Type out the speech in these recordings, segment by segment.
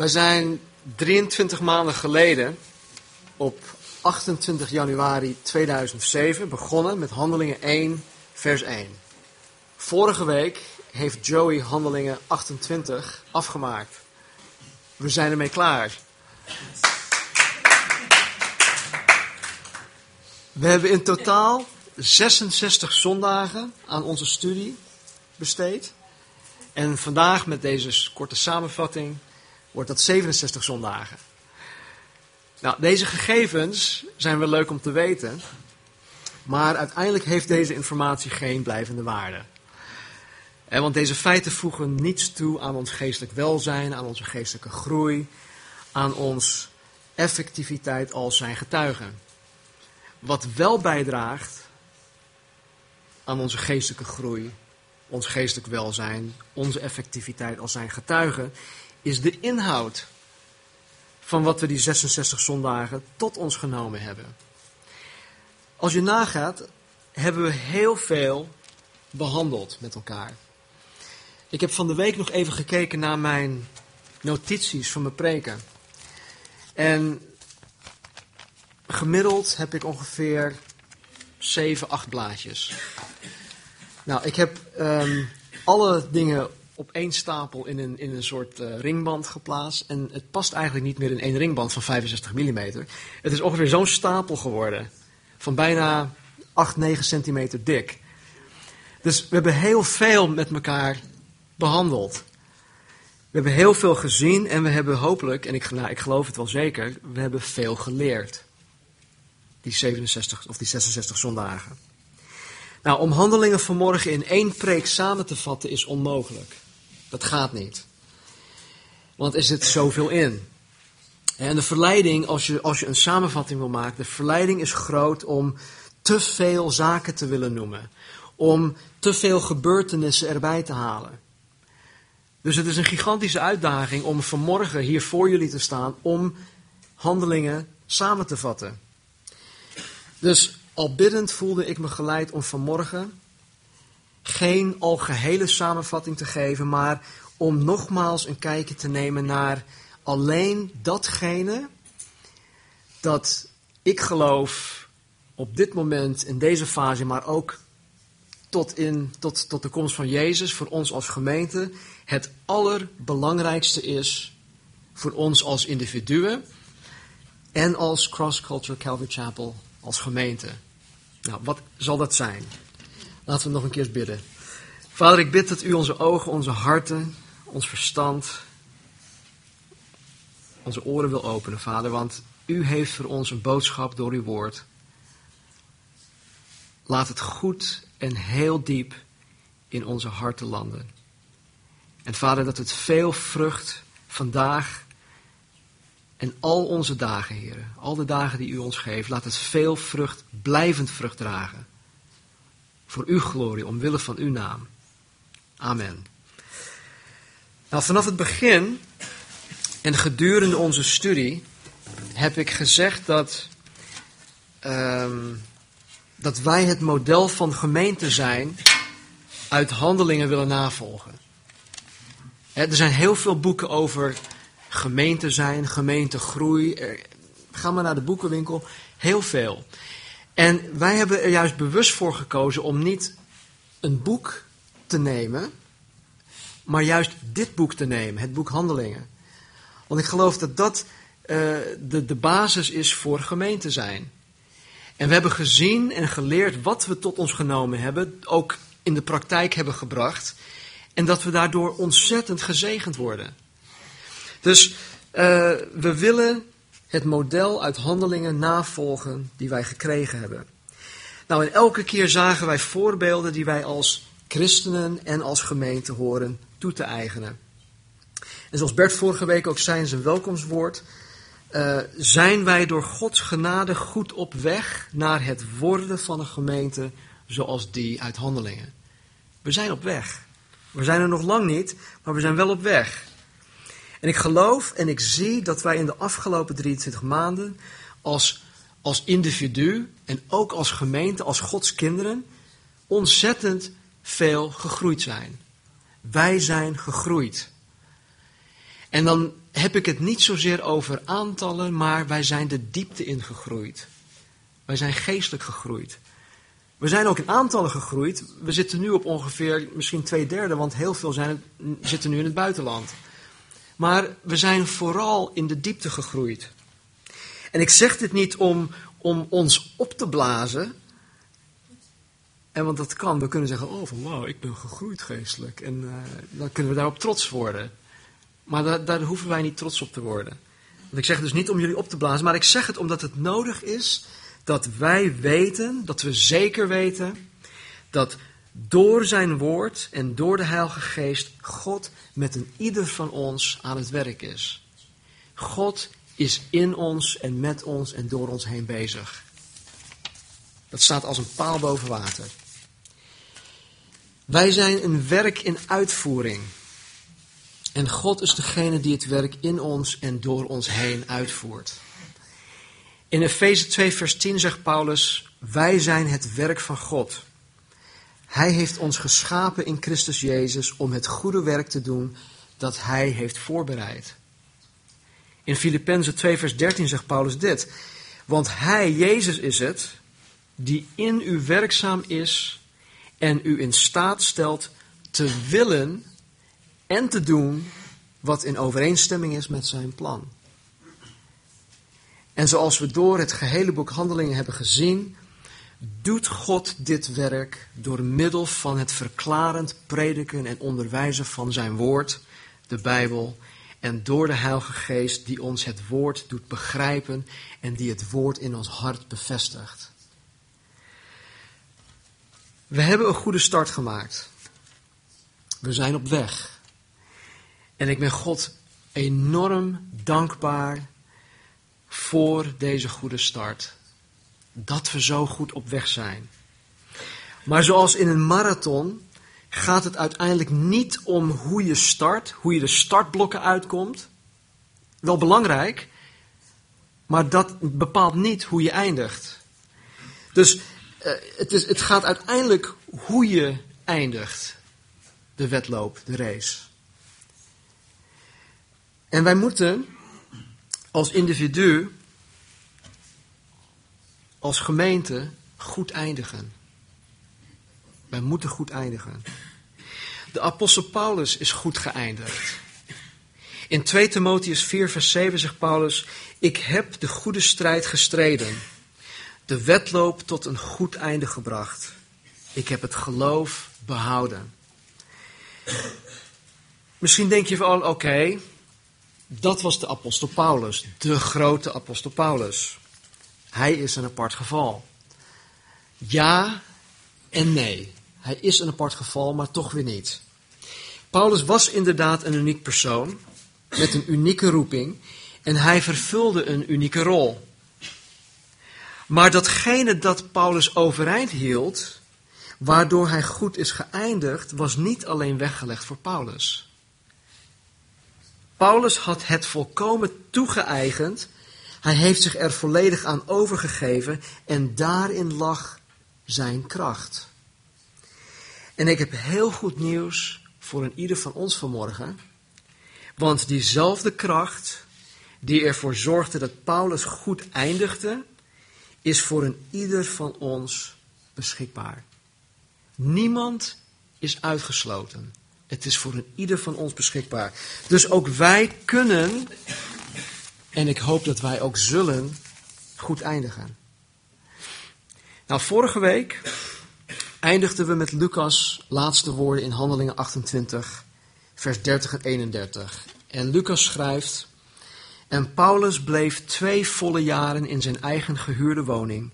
Wij zijn 23 maanden geleden op 28 januari 2007 begonnen met Handelingen 1, vers 1. Vorige week heeft Joey Handelingen 28 afgemaakt. We zijn ermee klaar. We hebben in totaal 66 zondagen aan onze studie besteed. En vandaag met deze korte samenvatting wordt dat 67 zondagen. Nou, deze gegevens zijn wel leuk om te weten, maar uiteindelijk heeft deze informatie geen blijvende waarde. want deze feiten voegen niets toe aan ons geestelijk welzijn, aan onze geestelijke groei, aan ons effectiviteit als zijn getuigen. Wat wel bijdraagt aan onze geestelijke groei, ons geestelijk welzijn, onze effectiviteit als zijn getuigen, is de inhoud van wat we die 66 zondagen tot ons genomen hebben. Als je nagaat, hebben we heel veel behandeld met elkaar. Ik heb van de week nog even gekeken naar mijn notities van mijn preken. En gemiddeld heb ik ongeveer 7, 8 blaadjes. Nou, ik heb um, alle dingen op één stapel in een, in een soort uh, ringband geplaatst. En het past eigenlijk niet meer in één ringband van 65 mm. Het is ongeveer zo'n stapel geworden. Van bijna 8, 9 centimeter dik. Dus we hebben heel veel met elkaar behandeld. We hebben heel veel gezien en we hebben hopelijk, en ik, nou, ik geloof het wel zeker, we hebben veel geleerd. Die 67 of die 66 zondagen. Nou, om handelingen vanmorgen in één preek samen te vatten is onmogelijk. Dat gaat niet. Want er zit zoveel in. En de verleiding, als je, als je een samenvatting wil maken, de verleiding is groot om te veel zaken te willen noemen. Om te veel gebeurtenissen erbij te halen. Dus het is een gigantische uitdaging om vanmorgen hier voor jullie te staan om handelingen samen te vatten. Dus al biddend voelde ik me geleid om vanmorgen geen algehele samenvatting te geven, maar om nogmaals een kijkje te nemen naar alleen datgene dat ik geloof op dit moment, in deze fase, maar ook tot, in, tot, tot de komst van Jezus, voor ons als gemeente, het allerbelangrijkste is voor ons als individuen en als Cross Culture Calvary Chapel als gemeente. Nou, wat zal dat zijn? Laten we nog een keer bidden. Vader, ik bid dat u onze ogen, onze harten, ons verstand, onze oren wil openen, Vader, want u heeft voor ons een boodschap door uw woord. Laat het goed en heel diep in onze harten landen. En Vader, dat het veel vrucht vandaag en al onze dagen, heren, al de dagen die u ons geeft, laat het veel vrucht, blijvend vrucht dragen. Voor uw glorie, omwille van uw naam. Amen. Nou, vanaf het begin en gedurende onze studie heb ik gezegd dat, um, dat wij het model van gemeente zijn uit handelingen willen navolgen. Er zijn heel veel boeken over gemeente zijn, gemeentegroei. Ga maar naar de boekenwinkel, heel veel. En wij hebben er juist bewust voor gekozen om niet een boek te nemen, maar juist dit boek te nemen, het boek Handelingen. Want ik geloof dat dat uh, de, de basis is voor gemeente zijn. En we hebben gezien en geleerd wat we tot ons genomen hebben, ook in de praktijk hebben gebracht. En dat we daardoor ontzettend gezegend worden. Dus uh, we willen het model uit handelingen navolgen die wij gekregen hebben. Nou, en elke keer zagen wij voorbeelden die wij als christenen en als gemeente horen toe te eigenen. En zoals Bert vorige week ook zei in zijn welkomstwoord, uh, zijn wij door Gods genade goed op weg naar het worden van een gemeente zoals die uit handelingen. We zijn op weg. We zijn er nog lang niet, maar we zijn wel op weg. En ik geloof en ik zie dat wij in de afgelopen 23 maanden als, als individu en ook als gemeente, als Gods kinderen, ontzettend veel gegroeid zijn. Wij zijn gegroeid. En dan heb ik het niet zozeer over aantallen, maar wij zijn de diepte ingegroeid. Wij zijn geestelijk gegroeid. We zijn ook in aantallen gegroeid. We zitten nu op ongeveer misschien twee derde, want heel veel zijn, zitten nu in het buitenland. Maar we zijn vooral in de diepte gegroeid. En ik zeg dit niet om, om ons op te blazen. En want dat kan, we kunnen zeggen, oh van wauw, ik ben gegroeid geestelijk. En uh, dan kunnen we daarop trots worden. Maar daar, daar hoeven wij niet trots op te worden. Want ik zeg het dus niet om jullie op te blazen, maar ik zeg het omdat het nodig is dat wij weten, dat we zeker weten, dat door zijn woord en door de Heilige Geest God met een ieder van ons aan het werk is. God is in ons en met ons en door ons heen bezig. Dat staat als een paal boven water. Wij zijn een werk in uitvoering. En God is degene die het werk in ons en door ons heen uitvoert. In Efeze 2, vers 10 zegt Paulus: Wij zijn het werk van God. Hij heeft ons geschapen in Christus Jezus om het goede werk te doen dat Hij heeft voorbereid. In Filippenzen 2, vers 13 zegt Paulus dit: Want Hij, Jezus, is het die in u werkzaam is en u in staat stelt te willen en te doen wat in overeenstemming is met zijn plan. En zoals we door het gehele boek Handelingen hebben gezien, doet God dit werk door middel van het verklarend prediken en onderwijzen van zijn woord, de Bijbel, en door de Heilige Geest die ons het woord doet begrijpen en die het woord in ons hart bevestigt. We hebben een goede start gemaakt. We zijn op weg. En ik ben God enorm dankbaar voor deze goede start. Dat we zo goed op weg zijn. Maar zoals in een marathon gaat het uiteindelijk niet om hoe je start, hoe je de startblokken uitkomt. Wel belangrijk, maar dat bepaalt niet hoe je eindigt. Dus uh, het, is, het gaat uiteindelijk hoe je eindigt. De wedloop, de race. En wij moeten als individu, als gemeente, goed eindigen. Wij moeten goed eindigen. De apostel Paulus is goed geëindigd. In 2 Timotheus 4, vers 7 zegt Paulus: Ik heb de goede strijd gestreden, de wedloop tot een goed einde gebracht. Ik heb het geloof behouden. Misschien denk je van, oké, dat was de apostel Paulus, de grote apostel Paulus. Hij is een apart geval. Ja en nee. Hij is een apart geval, maar toch weer niet. Paulus was inderdaad een uniek persoon, met een unieke roeping, en hij vervulde een unieke rol. Maar datgene dat Paulus overeind hield, waardoor hij goed is geëindigd, was niet alleen weggelegd voor Paulus. Paulus had het volkomen toegeëigend. Hij heeft zich er volledig aan overgegeven en daarin lag zijn kracht. En ik heb heel goed nieuws voor een ieder van ons vanmorgen. Want diezelfde kracht die ervoor zorgde dat Paulus goed eindigde, is voor een ieder van ons beschikbaar. Niemand is uitgesloten. Het is voor een ieder van ons beschikbaar. Dus ook wij kunnen, en ik hoop dat wij ook zullen, goed eindigen. Nou, vorige week eindigden we met Lucas' laatste woorden in Handelingen 28, vers 30 en 31. En Lucas schrijft: En Paulus bleef twee volle jaren in zijn eigen gehuurde woning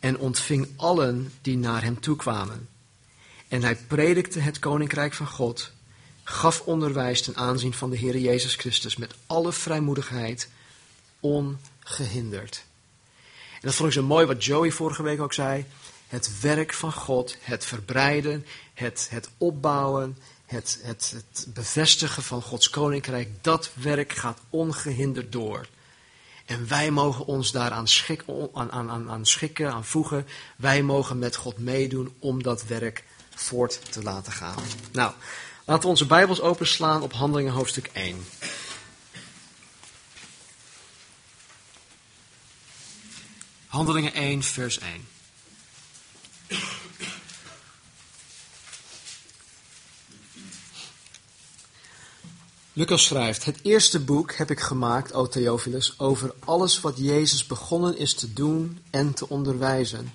en ontving allen die naar hem toe kwamen. En hij predikte het koninkrijk van God, gaf onderwijs ten aanzien van de Heer Jezus Christus met alle vrijmoedigheid, ongehinderd. En dat vond ik zo mooi wat Joey vorige week ook zei. Het werk van God, het verbreiden, het, het opbouwen, het, het, het bevestigen van Gods koninkrijk, dat werk gaat ongehinderd door. En wij mogen ons daaraan schikken, aan, aan, aan schikken, aan voegen. Wij mogen met God meedoen om dat werk voort te laten gaan. Nou, laten we onze Bijbels openslaan op Handelingen hoofdstuk 1. Handelingen 1, vers 1. Lucas schrijft: Het eerste boek heb ik gemaakt, o Theophilus, over alles wat Jezus begonnen is te doen en te onderwijzen,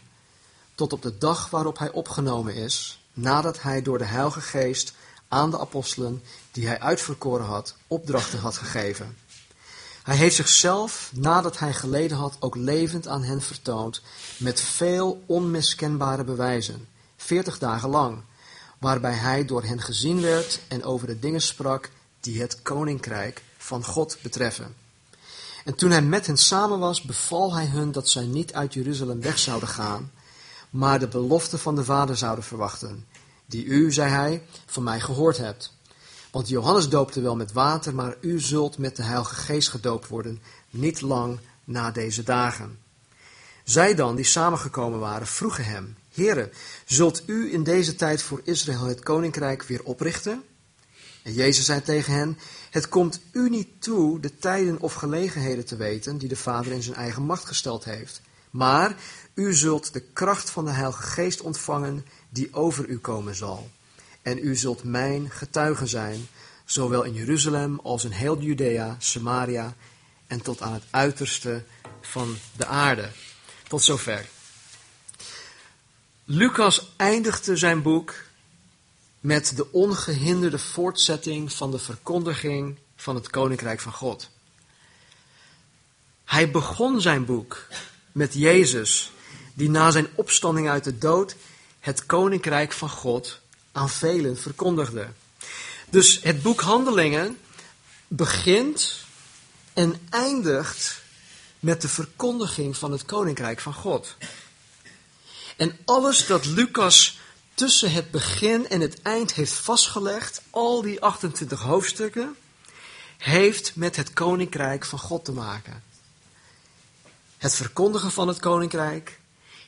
tot op de dag waarop hij opgenomen is, nadat hij door de Heilige Geest aan de apostelen, die hij uitverkoren had, opdrachten had gegeven. Hij heeft zichzelf, nadat hij geleden had, ook levend aan hen vertoond, met veel onmiskenbare bewijzen, veertig dagen lang, waarbij hij door hen gezien werd en over de dingen sprak die het koninkrijk van God betreffen. En toen hij met hen samen was, beval hij hun dat zij niet uit Jeruzalem weg zouden gaan, maar de belofte van de Vader zouden verwachten, die u, zei hij, van mij gehoord hebt. Want Johannes doopte wel met water, maar u zult met de Heilige Geest gedoopt worden, niet lang na deze dagen. Zij dan, die samengekomen waren, vroegen hem, Heere, zult u in deze tijd voor Israël het koninkrijk weer oprichten? En Jezus zei tegen hen, het komt u niet toe de tijden of gelegenheden te weten die de Vader in zijn eigen macht gesteld heeft. Maar u zult de kracht van de Heilige Geest ontvangen die over u komen zal. En u zult mijn getuige zijn, zowel in Jeruzalem als in heel Judea, Samaria en tot aan het uiterste van de aarde. Tot zover. Lucas eindigde zijn boek met de ongehinderde voortzetting van de verkondiging van het Koninkrijk van God. Hij begon zijn boek met Jezus, die na zijn opstanding uit de dood het Koninkrijk van God aan velen verkondigde. Dus het boek Handelingen begint en eindigt met de verkondiging van het Koninkrijk van God. En alles dat Lucas tussen het begin en het eind heeft vastgelegd, al die 28 hoofdstukken, heeft met het koninkrijk van God te maken. Het verkondigen van het koninkrijk,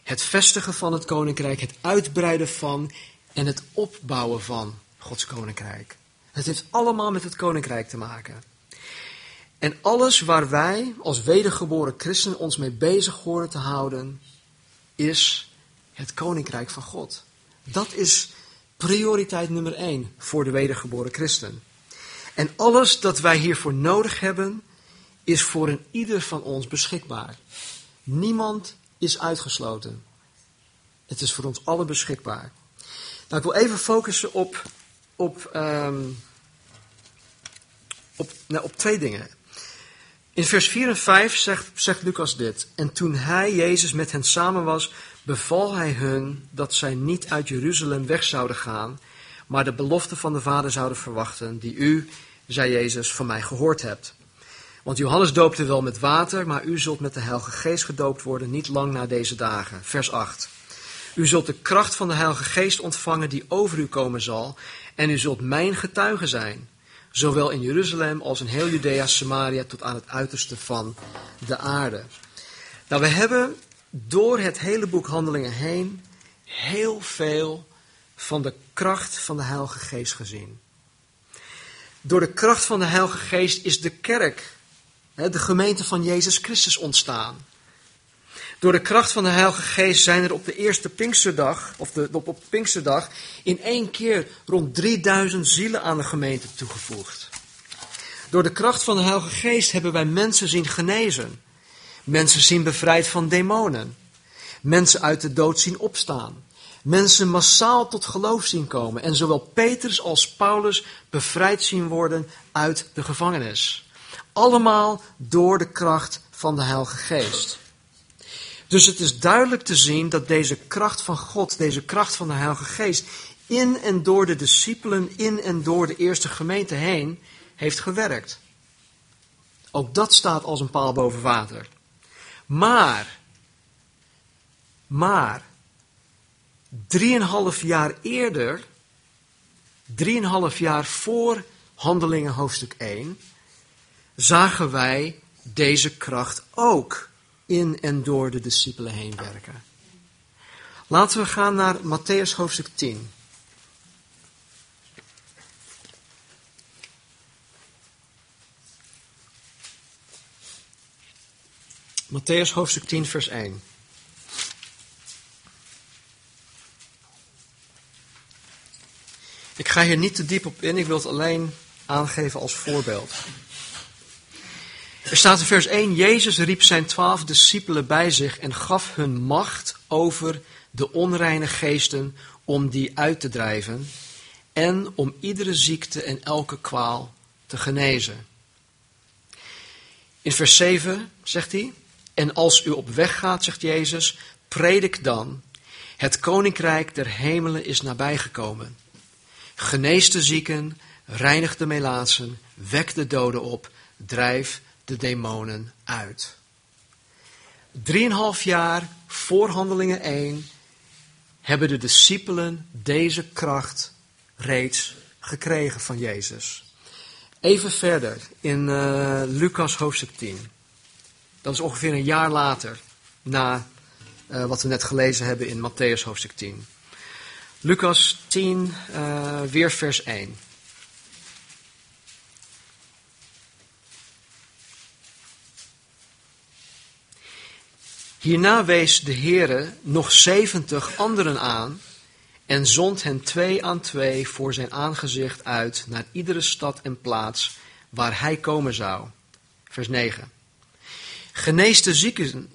het vestigen van het koninkrijk, het uitbreiden van en het opbouwen van Gods koninkrijk. Het heeft allemaal met het koninkrijk te maken. En alles waar wij als wedergeboren christen ons mee bezig horen te houden, is het koninkrijk van God. Dat is prioriteit nummer één voor de wedergeboren christen. En alles dat wij hiervoor nodig hebben, is voor een ieder van ons beschikbaar. Niemand is uitgesloten. Het is voor ons allen beschikbaar. Nou, ik wil even focussen op, op, um, op, nou, op twee dingen. In vers 4 en 5 zegt, zegt Lucas dit. En toen hij, Jezus, met hen samen was, beval hij hun dat zij niet uit Jeruzalem weg zouden gaan, maar de belofte van de Vader zouden verwachten, die u, zei Jezus, van mij gehoord hebt. Want Johannes doopte wel met water, maar u zult met de Heilige Geest gedoopt worden, niet lang na deze dagen. Vers 8. U zult de kracht van de Heilige Geest ontvangen die over u komen zal, en u zult mijn getuige zijn, zowel in Jeruzalem als in heel Judea, Samaria, tot aan het uiterste van de aarde. Nou, we hebben door het hele boek Handelingen heen heel veel van de kracht van de Heilige Geest gezien. Door de kracht van de Heilige Geest is de kerk, de gemeente van Jezus Christus ontstaan. Door de kracht van de Heilige Geest zijn er op de eerste Pinksterdag, of de, op, op Pinksterdag, in één keer rond 3000 zielen aan de gemeente toegevoegd. Door de kracht van de Heilige Geest hebben wij mensen zien genezen. Mensen zien bevrijd van demonen. Mensen uit de dood zien opstaan. Mensen massaal tot geloof zien komen. En zowel Petrus als Paulus bevrijd zien worden uit de gevangenis. Allemaal door de kracht van de Heilige Geest. Dus het is duidelijk te zien dat deze kracht van God, deze kracht van de Heilige Geest, in en door de discipelen, in en door de eerste gemeente heen, heeft gewerkt. Ook dat staat als een paal boven water. Maar, maar, drieënhalf jaar eerder, drieënhalf jaar voor Handelingen hoofdstuk 1, zagen wij deze kracht ook in en door de discipelen heen werken. Laten we gaan naar Matthäus hoofdstuk 10. Matthäus hoofdstuk 10, vers 1. Ik ga hier niet te diep op in, ik wil het alleen aangeven als voorbeeld. Er staat in vers 1, Jezus riep zijn twaalf discipelen bij zich en gaf hun macht over de onreine geesten om die uit te drijven en om iedere ziekte en elke kwaal te genezen. In vers 7 zegt hij, en als u op weg gaat, zegt Jezus, predik dan, het koninkrijk der hemelen is nabijgekomen. Genees de zieken, reinig de melaatsen, wek de doden op, drijf de demonen uit. Drieënhalf jaar voor handelingen 1 hebben de discipelen deze kracht reeds gekregen van Jezus. Even verder in uh, Lucas hoofdstuk 10. Dat is ongeveer een jaar later na uh, wat we net gelezen hebben in Matthäus hoofdstuk 10. Lucas 10, uh, weer vers 1. Hierna wees de Heere nog zeventig anderen aan en zond hen twee aan twee voor zijn aangezicht uit naar iedere stad en plaats waar hij komen zou. Vers 9. Genees de zieken,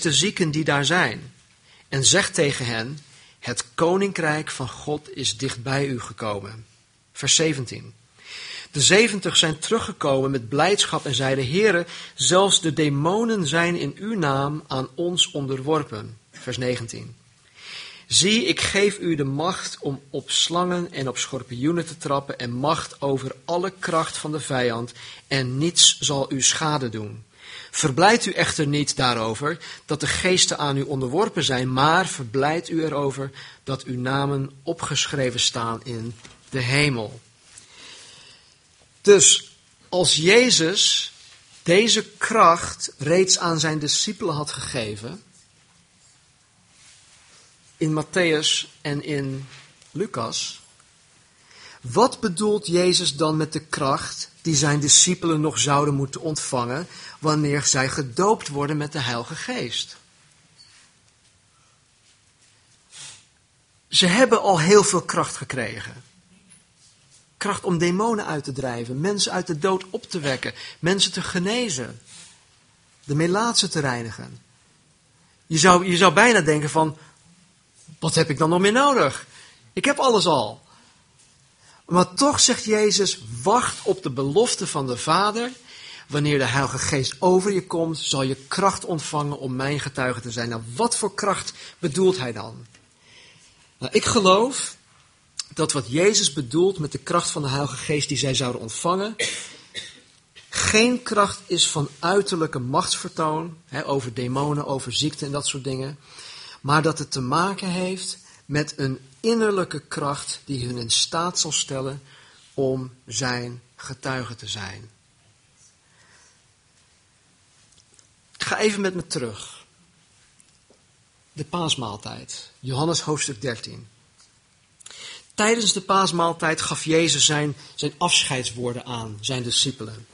de zieken die daar zijn en zeg tegen hen, het koninkrijk van God is dicht bij u gekomen. Vers 17. De zeventig zijn teruggekomen met blijdschap en zeiden: Heere, zelfs de demonen zijn in uw naam aan ons onderworpen. Vers 19. Zie, ik geef u de macht om op slangen en op schorpioenen te trappen en macht over alle kracht van de vijand en niets zal u schade doen. Verblijd u echter niet daarover dat de geesten aan u onderworpen zijn, maar verblijd u erover dat uw namen opgeschreven staan in de hemel. Dus als Jezus deze kracht reeds aan zijn discipelen had gegeven, in Matthäus en in Lucas, wat bedoelt Jezus dan met de kracht die zijn discipelen nog zouden moeten ontvangen wanneer zij gedoopt worden met de Heilige Geest? Ze hebben al heel veel kracht gekregen. Kracht om demonen uit te drijven, mensen uit de dood op te wekken, mensen te genezen, de melaatsen te reinigen. Je zou, je zou bijna denken van, wat heb ik dan nog meer nodig? Ik heb alles al. Maar toch zegt Jezus, wacht op de belofte van de Vader. Wanneer de Heilige Geest over je komt, zal je kracht ontvangen om mijn getuige te zijn. Nou, wat voor kracht bedoelt hij dan? Nou, ik geloof dat wat Jezus bedoelt met de kracht van de Heilige Geest die zij zouden ontvangen, geen kracht is van uiterlijke machtsvertoon, hè, over demonen, over ziekte en dat soort dingen, maar dat het te maken heeft met een innerlijke kracht die hun in staat zal stellen om zijn getuige te zijn. Ga even met me terug. De paasmaaltijd, Johannes hoofdstuk 13. Tijdens de paasmaaltijd gaf Jezus zijn, zijn afscheidswoorden aan zijn discipelen,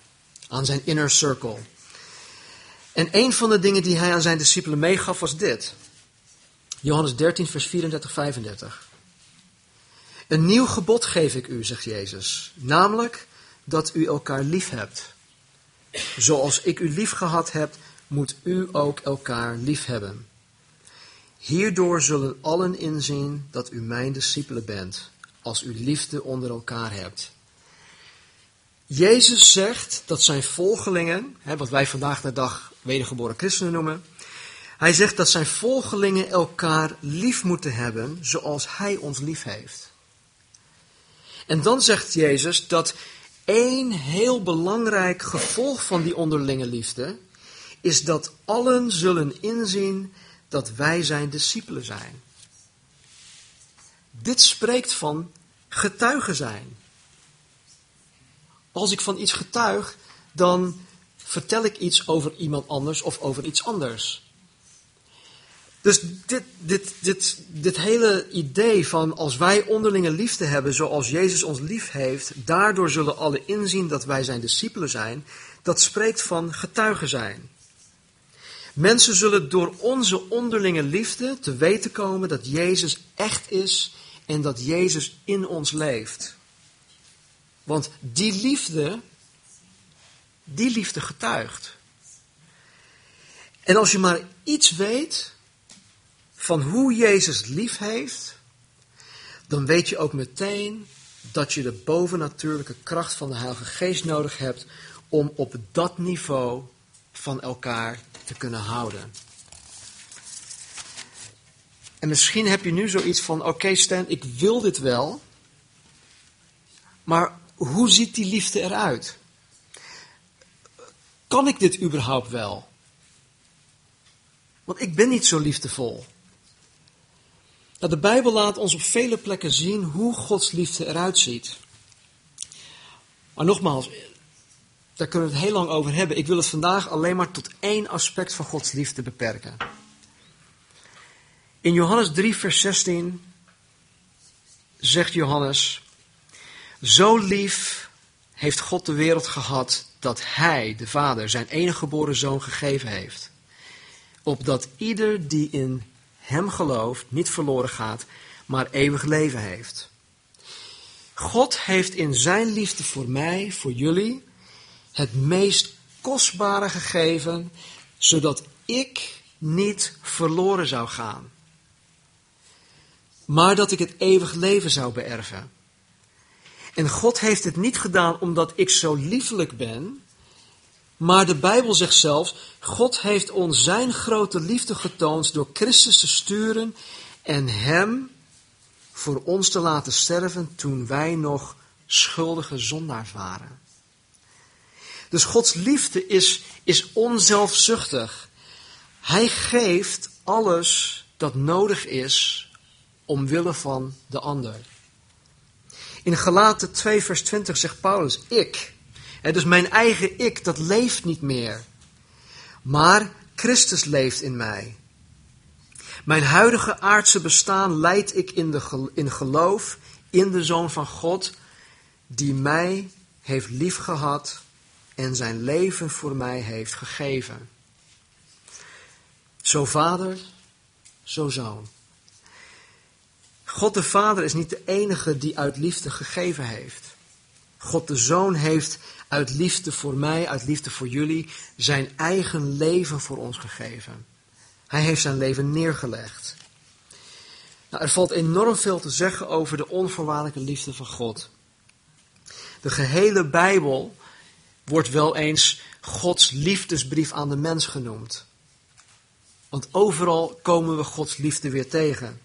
aan zijn inner circle. En een van de dingen die hij aan zijn discipelen meegaf was dit. Johannes 13, vers 34, 35. Een nieuw gebod geef ik u, zegt Jezus, namelijk dat u elkaar lief hebt. Zoals ik u lief gehad heb, moet u ook elkaar lief hebben. Hierdoor zullen allen inzien dat u mijn discipelen bent, als u liefde onder elkaar hebt. Jezus zegt dat zijn volgelingen, wat wij vandaag de dag wedergeboren christenen noemen, hij zegt dat zijn volgelingen elkaar lief moeten hebben zoals hij ons lief heeft. En dan zegt Jezus dat één heel belangrijk gevolg van die onderlinge liefde is dat allen zullen inzien dat wij zijn discipelen zijn. Dit spreekt van getuigen zijn. Als ik van iets getuig, dan vertel ik iets over iemand anders of over iets anders. Dus dit, dit, dit, dit hele idee van als wij onderlinge liefde hebben zoals Jezus ons lief heeft, daardoor zullen alle inzien dat wij zijn discipelen zijn, dat spreekt van getuigen zijn. Mensen zullen door onze onderlinge liefde te weten komen dat Jezus echt is en dat Jezus in ons leeft. Want die liefde, die liefde getuigt. En als je maar iets weet van hoe Jezus lief heeft, dan weet je ook meteen dat je de bovennatuurlijke kracht van de Heilige Geest nodig hebt om op dat niveau van elkaar te kunnen houden. En misschien heb je nu zoiets van: oké, Stan, ik wil dit wel, maar hoe ziet die liefde eruit? Kan ik dit überhaupt wel? Want ik ben niet zo liefdevol. Nou, de Bijbel laat ons op vele plekken zien hoe Gods liefde eruit ziet. Maar nogmaals, daar kunnen we het heel lang over hebben. Ik wil het vandaag alleen maar tot één aspect van Gods liefde beperken. In Johannes 3, vers 16 zegt Johannes: Zo lief heeft God de wereld gehad dat Hij, de Vader, zijn enige geboren zoon gegeven heeft. Opdat ieder die in Hem gelooft niet verloren gaat, maar eeuwig leven heeft. God heeft in Zijn liefde voor mij, voor jullie, het meest kostbare gegeven, zodat ik niet verloren zou gaan maar dat ik het eeuwig leven zou beërven. En God heeft het niet gedaan omdat ik zo liefelijk ben, maar de Bijbel zegt zelfs, God heeft ons zijn grote liefde getoond door Christus te sturen en Hem voor ons te laten sterven toen wij nog schuldige zondaars waren. Dus Gods liefde is, is onzelfzuchtig. Hij geeft alles dat nodig is omwille van de ander. In Galaten 2, vers 20 zegt Paulus: Ik, en dus mijn eigen ik, dat leeft niet meer. Maar Christus leeft in mij. Mijn huidige aardse bestaan leid ik in, de, in geloof in de Zoon van God, die mij heeft liefgehad en zijn leven voor mij heeft gegeven. Zo vader, zo zoon. God de Vader is niet de enige die uit liefde gegeven heeft. God de Zoon heeft uit liefde voor mij, uit liefde voor jullie, zijn eigen leven voor ons gegeven. Hij heeft zijn leven neergelegd. Nou, er valt enorm veel te zeggen over de onvoorwaardelijke liefde van God. De gehele Bijbel wordt wel eens Gods liefdesbrief aan de mens genoemd. Want overal komen we Gods liefde weer tegen.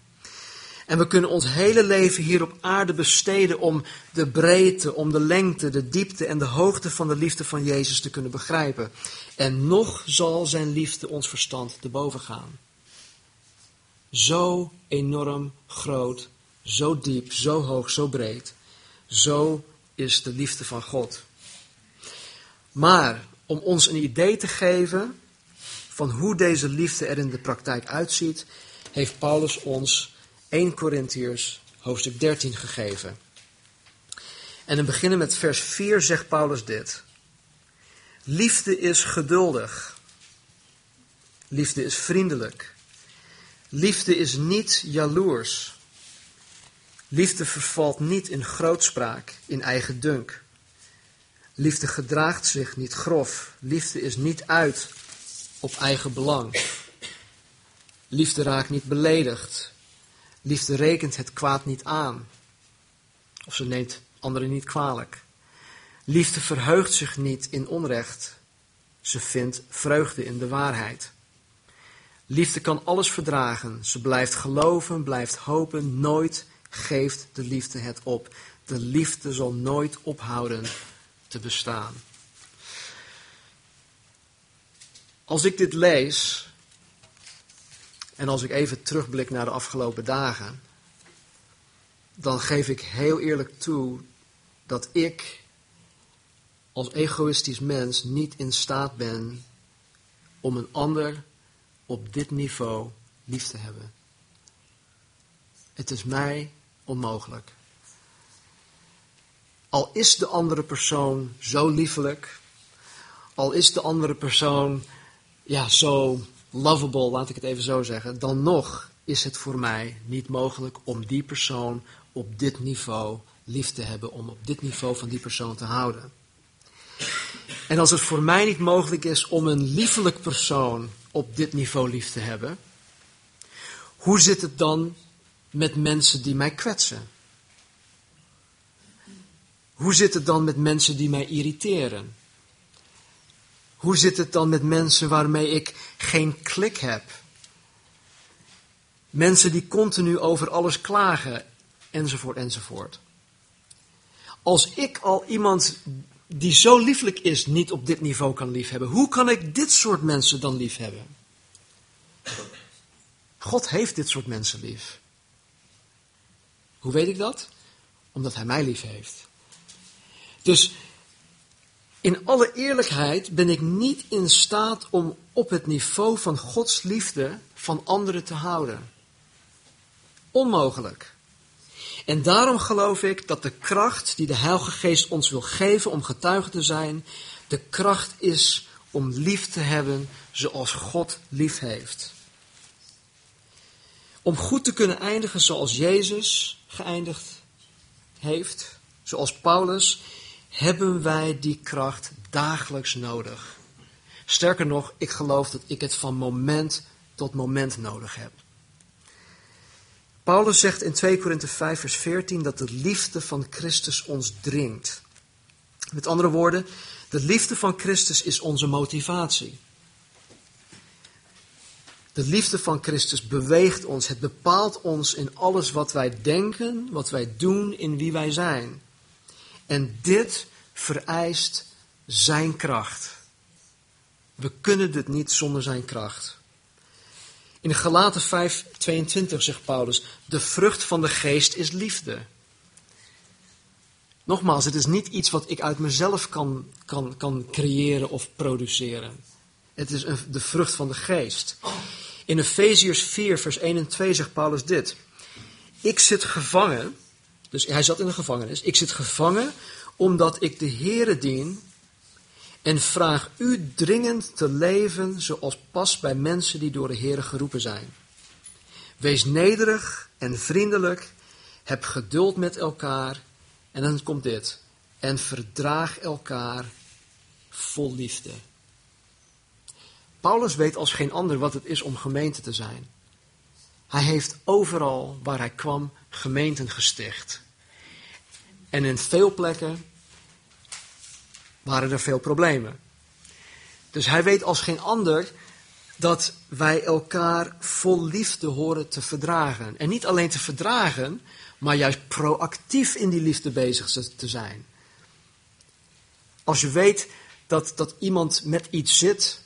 En we kunnen ons hele leven hier op aarde besteden om de breedte, om de lengte, de diepte en de hoogte van de liefde van Jezus te kunnen begrijpen. En nog zal zijn liefde ons verstand te boven gaan. Zo enorm groot, zo diep, zo hoog, zo breed. Zo is de liefde van God. Maar om ons een idee te geven van hoe deze liefde er in de praktijk uitziet, heeft Paulus ons 1 Corinthiërs hoofdstuk 13 gegeven. En dan beginnen met vers 4 zegt Paulus dit. Liefde is geduldig. Liefde is vriendelijk. Liefde is niet jaloers. Liefde vervalt niet in grootspraak, in eigen dunk. Liefde gedraagt zich niet grof. Liefde is niet uit op eigen belang. Liefde raakt niet beledigd. Liefde rekent het kwaad niet aan. Of ze neemt anderen niet kwalijk. Liefde verheugt zich niet in onrecht. Ze vindt vreugde in de waarheid. Liefde kan alles verdragen. Ze blijft geloven, blijft hopen. Nooit geeft de liefde het op. De liefde zal nooit ophouden bestaan. Als ik dit lees, en als ik even terugblik naar de afgelopen dagen, dan geef ik heel eerlijk toe dat ik als egoïstisch mens niet in staat ben om een ander op dit niveau lief te hebben. Het is mij onmogelijk. Al is de andere persoon zo liefelijk, al is de andere persoon ja, zo lovable, laat ik het even zo zeggen, dan nog is het voor mij niet mogelijk om die persoon op dit niveau lief te hebben, om op dit niveau van die persoon te houden. En als het voor mij niet mogelijk is om een liefelijk persoon op dit niveau lief te hebben, hoe zit het dan met mensen die mij kwetsen? Hoe zit het dan met mensen die mij irriteren? Hoe zit het dan met mensen waarmee ik geen klik heb? Mensen die continu over alles klagen, enzovoort, enzovoort. Als ik al iemand die zo lieflijk is niet op dit niveau kan liefhebben, hoe kan ik dit soort mensen dan liefhebben? God heeft dit soort mensen lief. Hoe weet ik dat? Omdat Hij mij lief heeft. Dus in alle eerlijkheid ben ik niet in staat om op het niveau van Gods liefde van anderen te houden. Onmogelijk. En daarom geloof ik dat de kracht die de Heilige Geest ons wil geven om getuige te zijn, de kracht is om lief te hebben zoals God lief heeft. Om goed te kunnen eindigen zoals Jezus geëindigd heeft, zoals Paulus, hebben wij die kracht dagelijks nodig. Sterker nog, ik geloof dat ik het van moment tot moment nodig heb. Paulus zegt in 2 Korinthe 5 vers 14 dat de liefde van Christus ons dringt. Met andere woorden, de liefde van Christus is onze motivatie. De liefde van Christus beweegt ons, het bepaalt ons in alles wat wij denken, wat wij doen, in wie wij zijn. En dit vereist zijn kracht. We kunnen dit niet zonder zijn kracht. In Galaten 5:22 zegt Paulus: De vrucht van de geest is liefde. Nogmaals, het is niet iets wat ik uit mezelf kan, kan, kan creëren of produceren. Het is een, de vrucht van de geest. In Efeziërs 4, vers 1 en 2 zegt Paulus dit. Ik zit gevangen, dus hij zat in de gevangenis. Ik zit gevangen omdat ik de Heere dien en vraag u dringend te leven zoals past bij mensen die door de Heer geroepen zijn. Wees nederig en vriendelijk, heb geduld met elkaar en dan komt dit. En verdraag elkaar vol liefde. Paulus weet als geen ander wat het is om gemeente te zijn. Hij heeft overal waar hij kwam gemeenten gesticht. En in veel plekken waren er veel problemen. Dus hij weet als geen ander dat wij elkaar vol liefde horen te verdragen. En niet alleen te verdragen, maar juist proactief in die liefde bezig te zijn. Als je weet dat, dat iemand met iets zit,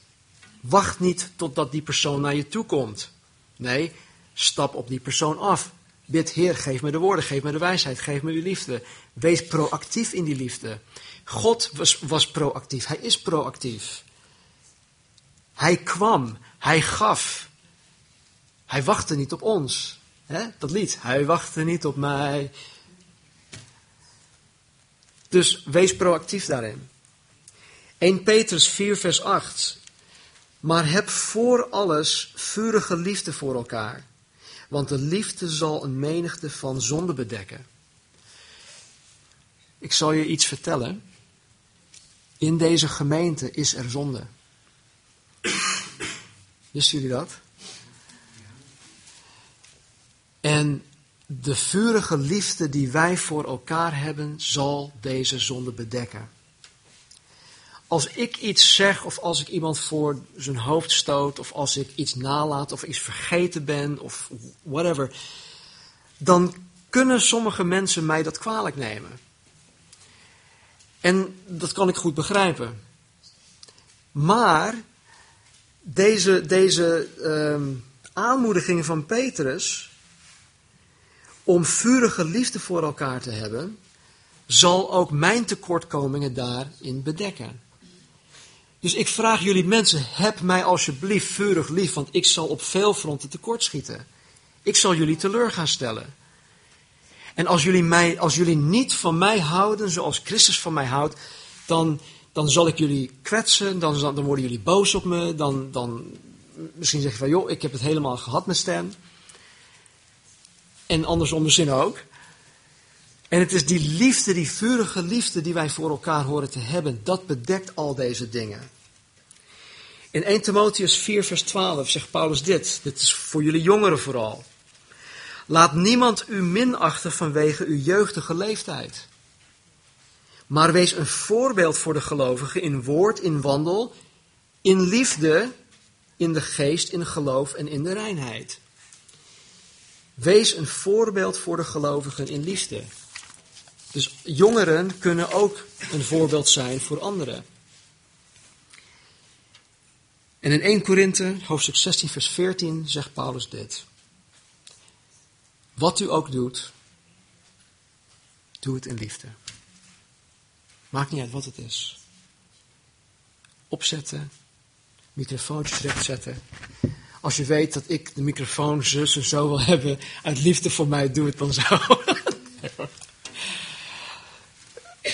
wacht niet totdat die persoon naar je toe komt. Nee, stap op die persoon af. Bid, Heer, geef me de woorden, geef me de wijsheid, geef me uw liefde. Wees proactief in die liefde. God was, was proactief, hij is proactief. Hij kwam, hij gaf. Hij wachtte niet op ons. Dat lied, hij wachtte niet op mij. Dus wees proactief daarin. 1 Petrus 4, vers 8. Maar heb voor alles vurige liefde voor elkaar want de liefde zal een menigte van zonde bedekken. Ik zal je iets vertellen. In deze gemeente is er zonde. Wisten jullie dat? En de vurige liefde die wij voor elkaar hebben, zal deze zonde bedekken als ik iets zeg of als ik iemand voor zijn hoofd stoot of als ik iets nalaat of iets vergeten ben of whatever, dan kunnen sommige mensen mij dat kwalijk nemen. En dat kan ik goed begrijpen. Maar deze, deze um, aanmoediging van Petrus om vurige liefde voor elkaar te hebben, zal ook mijn tekortkomingen daarin bedekken. Dus ik vraag jullie mensen, heb mij alsjeblieft vurig lief, want ik zal op veel fronten tekortschieten. Ik zal jullie teleur gaan stellen. En als jullie, mij, als jullie niet van mij houden zoals Christus van mij houdt, dan, dan zal ik jullie kwetsen, dan, dan worden jullie boos op me, dan, dan misschien zeg je van joh, ik heb het helemaal gehad met Stan. En andersom misschien ook. En het is die liefde, die vurige liefde die wij voor elkaar horen te hebben, dat bedekt al deze dingen. In 1 Timotheus 4, vers 12 zegt Paulus dit. Dit is voor jullie jongeren vooral. Laat niemand u minachten vanwege uw jeugdige leeftijd. Maar wees een voorbeeld voor de gelovigen in woord, in wandel, in liefde, in de geest, in geloof en in de reinheid. Wees een voorbeeld voor de gelovigen in liefde. Dus jongeren kunnen ook een voorbeeld zijn voor anderen. En in 1 Korinthe, hoofdstuk 16, vers 14, zegt Paulus dit. Wat u ook doet, doe het in liefde. Maakt niet uit wat het is. Opzetten, microfoontjes rechtzetten. Als je weet dat ik de microfoon zus en zo wil hebben, uit liefde voor mij, doe het dan zo.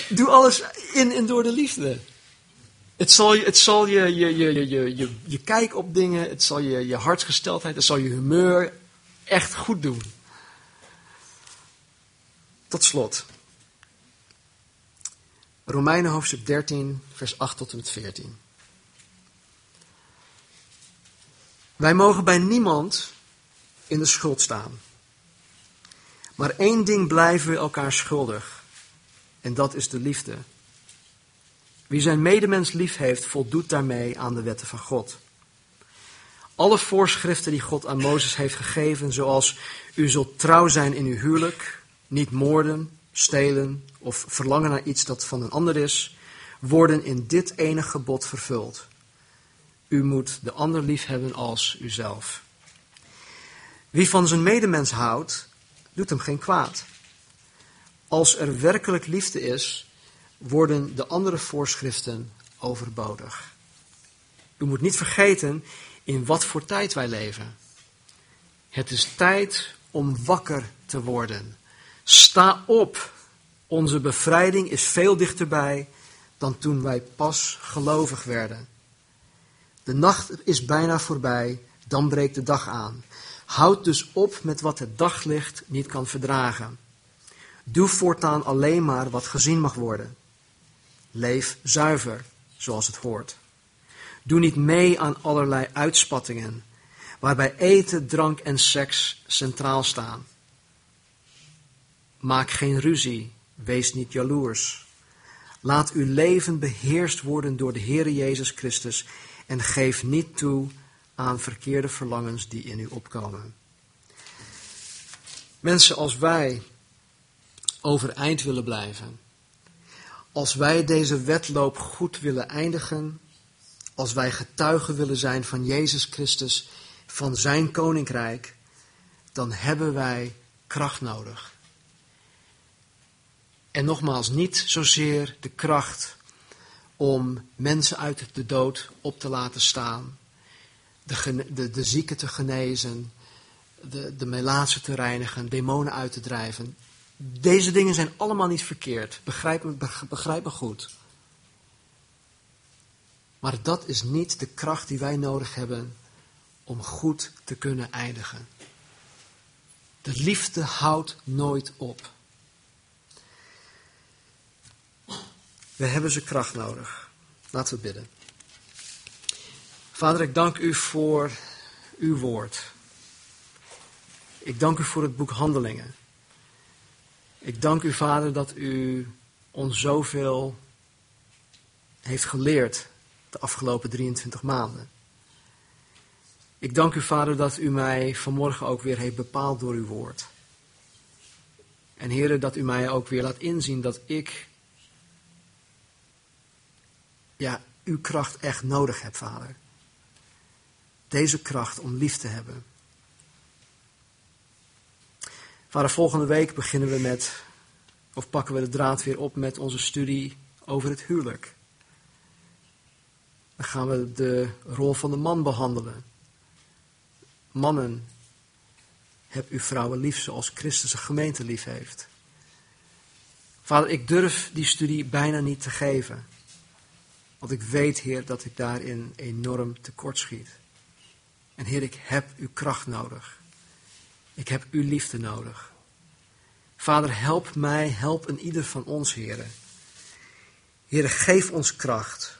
doe alles in en door de liefde. Het zal, je, het zal je, je, je, je, je, je kijk op dingen, het zal je, je hartsgesteldheid, het zal je humeur echt goed doen. Tot slot. Romeinen hoofdstuk 13, vers 8 tot en met 14. Wij mogen bij niemand in de schuld staan. Maar één ding blijven we elkaar schuldig. En dat is de liefde. Wie zijn medemens lief heeft, voldoet daarmee aan de wetten van God. Alle voorschriften die God aan Mozes heeft gegeven, zoals u zult trouw zijn in uw huwelijk, niet moorden, stelen of verlangen naar iets dat van een ander is, worden in dit ene gebod vervuld. U moet de ander lief hebben als uzelf. Wie van zijn medemens houdt, doet hem geen kwaad. Als er werkelijk liefde is, worden de andere voorschriften overbodig. U moet niet vergeten in wat voor tijd wij leven. Het is tijd om wakker te worden. Sta op. Onze bevrijding is veel dichterbij dan toen wij pas gelovig werden. De nacht is bijna voorbij, dan breekt de dag aan. Houd dus op met wat het daglicht niet kan verdragen. Doe voortaan alleen maar wat gezien mag worden. Leef zuiver, zoals het hoort. Doe niet mee aan allerlei uitspattingen, waarbij eten, drank en seks centraal staan. Maak geen ruzie, wees niet jaloers. Laat uw leven beheerst worden door de Heer Jezus Christus en geef niet toe aan verkeerde verlangens die in u opkomen. Mensen, als wij overeind willen blijven, als wij deze wedloop goed willen eindigen, als wij getuigen willen zijn van Jezus Christus, van Zijn koninkrijk, dan hebben wij kracht nodig. En nogmaals, niet zozeer de kracht om mensen uit de dood op te laten staan, de, de, de zieken te genezen, de, de melaatsen te reinigen, demonen uit te drijven. Deze dingen zijn allemaal niet verkeerd. Begrijp me, goed. Maar dat is niet de kracht die wij nodig hebben om goed te kunnen eindigen. De liefde houdt nooit op. We hebben zijn kracht nodig. Laten we bidden. Vader, ik dank u voor uw woord. Ik dank u voor het boek Handelingen. Ik dank u, Vader, dat u ons zoveel heeft geleerd de afgelopen 23 maanden. Ik dank u, Vader, dat u mij vanmorgen ook weer heeft bepaald door uw woord. En Heer, dat u mij ook weer laat inzien dat ik ja, uw kracht echt nodig heb, Vader. Deze kracht om lief te hebben. Vader, volgende week beginnen we met, of pakken we de draad weer op met onze studie over het huwelijk. Dan gaan we de rol van de man behandelen. Mannen, heb uw vrouwen lief zoals Christus de gemeente lief heeft. Vader, ik durf die studie bijna niet te geven. Want ik weet, Heer, dat ik daarin enorm tekort schiet. En Heer, ik heb uw kracht nodig. Ik heb uw liefde nodig. Vader, help mij, help een ieder van ons, heren. Heren, geef ons kracht.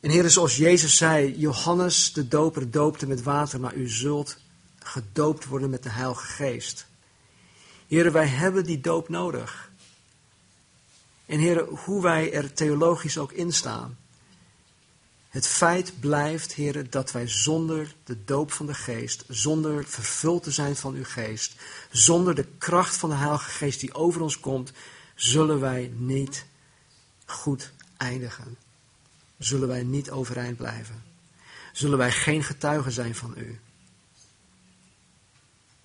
En heren, zoals Jezus zei, Johannes de doper doopte met water, maar u zult gedoopt worden met de Heilige Geest. Heren, wij hebben die doop nodig. En heren, hoe wij er theologisch ook in staan. Het feit blijft, heren, dat wij zonder de doop van de geest, zonder vervuld te zijn van uw geest, zonder de kracht van de Heilige Geest die over ons komt, zullen wij niet goed eindigen. Zullen wij niet overeind blijven. Zullen wij geen getuigen zijn van u.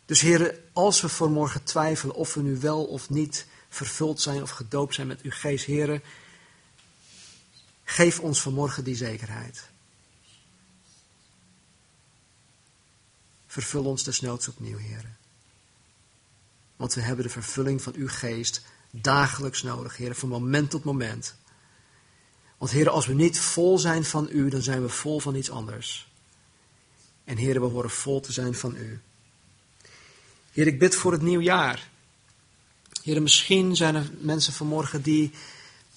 Dus heren, als we voor morgen twijfelen of we nu wel of niet vervuld zijn of gedoopt zijn met uw geest, heren, geef ons vanmorgen die zekerheid. Vervul ons desnoods opnieuw, heren. Want we hebben de vervulling van uw geest dagelijks nodig, heren, van moment tot moment. Want heren, als we niet vol zijn van u, dan zijn we vol van iets anders. En heren, we horen vol te zijn van u. Heer, ik bid voor het nieuwjaar. Heer, misschien zijn er mensen vanmorgen die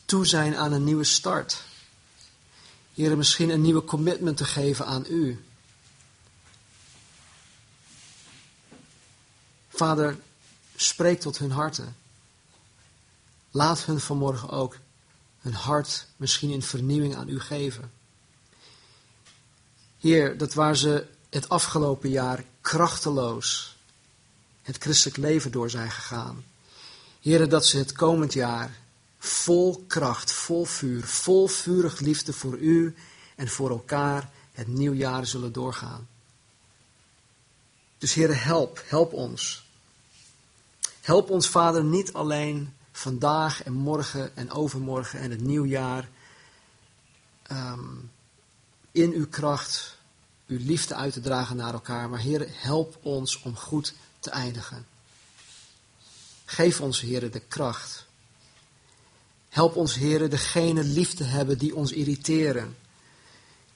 toe zijn aan een nieuwe start. Heer, misschien een nieuwe commitment te geven aan u. Vader, spreek tot hun harten. Laat hun vanmorgen ook hun hart misschien in vernieuwing aan u geven. Heer, dat waar ze het afgelopen jaar krachteloos het christelijk leven door zijn gegaan. Heren, dat ze het komend jaar vol kracht, vol vuur, vol vurig liefde voor u en voor elkaar het nieuwjaar zullen doorgaan. Dus heren, help, help ons. Help ons, Vader, niet alleen vandaag en morgen en overmorgen en het nieuwjaar um, in uw kracht, uw liefde uit te dragen naar elkaar, maar Heer, help ons om goed te eindigen. Geef ons, Heer, de kracht. Help ons, Heer, degene lief te hebben die ons irriteren.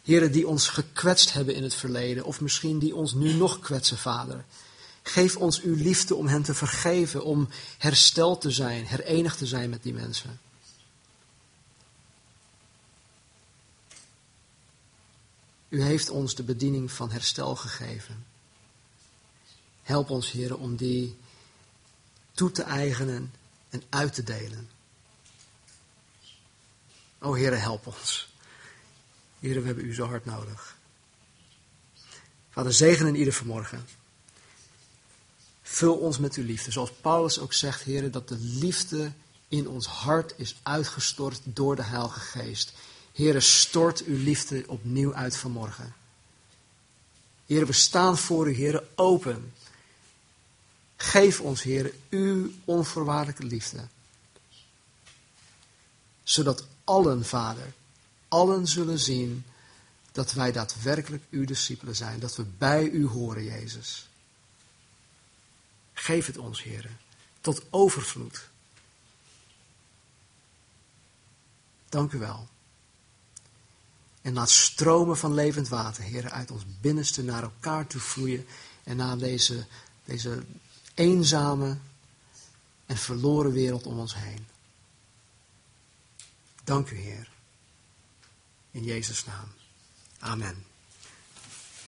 Heren, die ons gekwetst hebben in het verleden, of misschien die ons nu nog kwetsen, Vader. Geef ons uw liefde om hen te vergeven, om hersteld te zijn, herenigd te zijn met die mensen. U heeft ons de bediening van herstel gegeven. Help ons, Heer, om die toe te eigenen en uit te delen. O Heer, help ons. Heer, we hebben u zo hard nodig. Vader, zegen in ieder vanmorgen. Vul ons met uw liefde. Zoals Paulus ook zegt, Heer, dat de liefde in ons hart is uitgestort door de Heilige Geest. Heer, stort uw liefde opnieuw uit vanmorgen. Heer, we staan voor u, Heer, open. Geef ons, Heer, uw onvoorwaardelijke liefde. Zodat allen, Vader, allen zullen zien dat wij daadwerkelijk uw discipelen zijn. Dat we bij u horen, Jezus. Geef het ons, Heer, tot overvloed. Dank u wel. En laat stromen van levend water, Heer, uit ons binnenste naar elkaar toe vloeien. En naar deze, deze eenzame en verloren wereld om ons heen. Dank u, Heer. In Jezus' naam. Amen.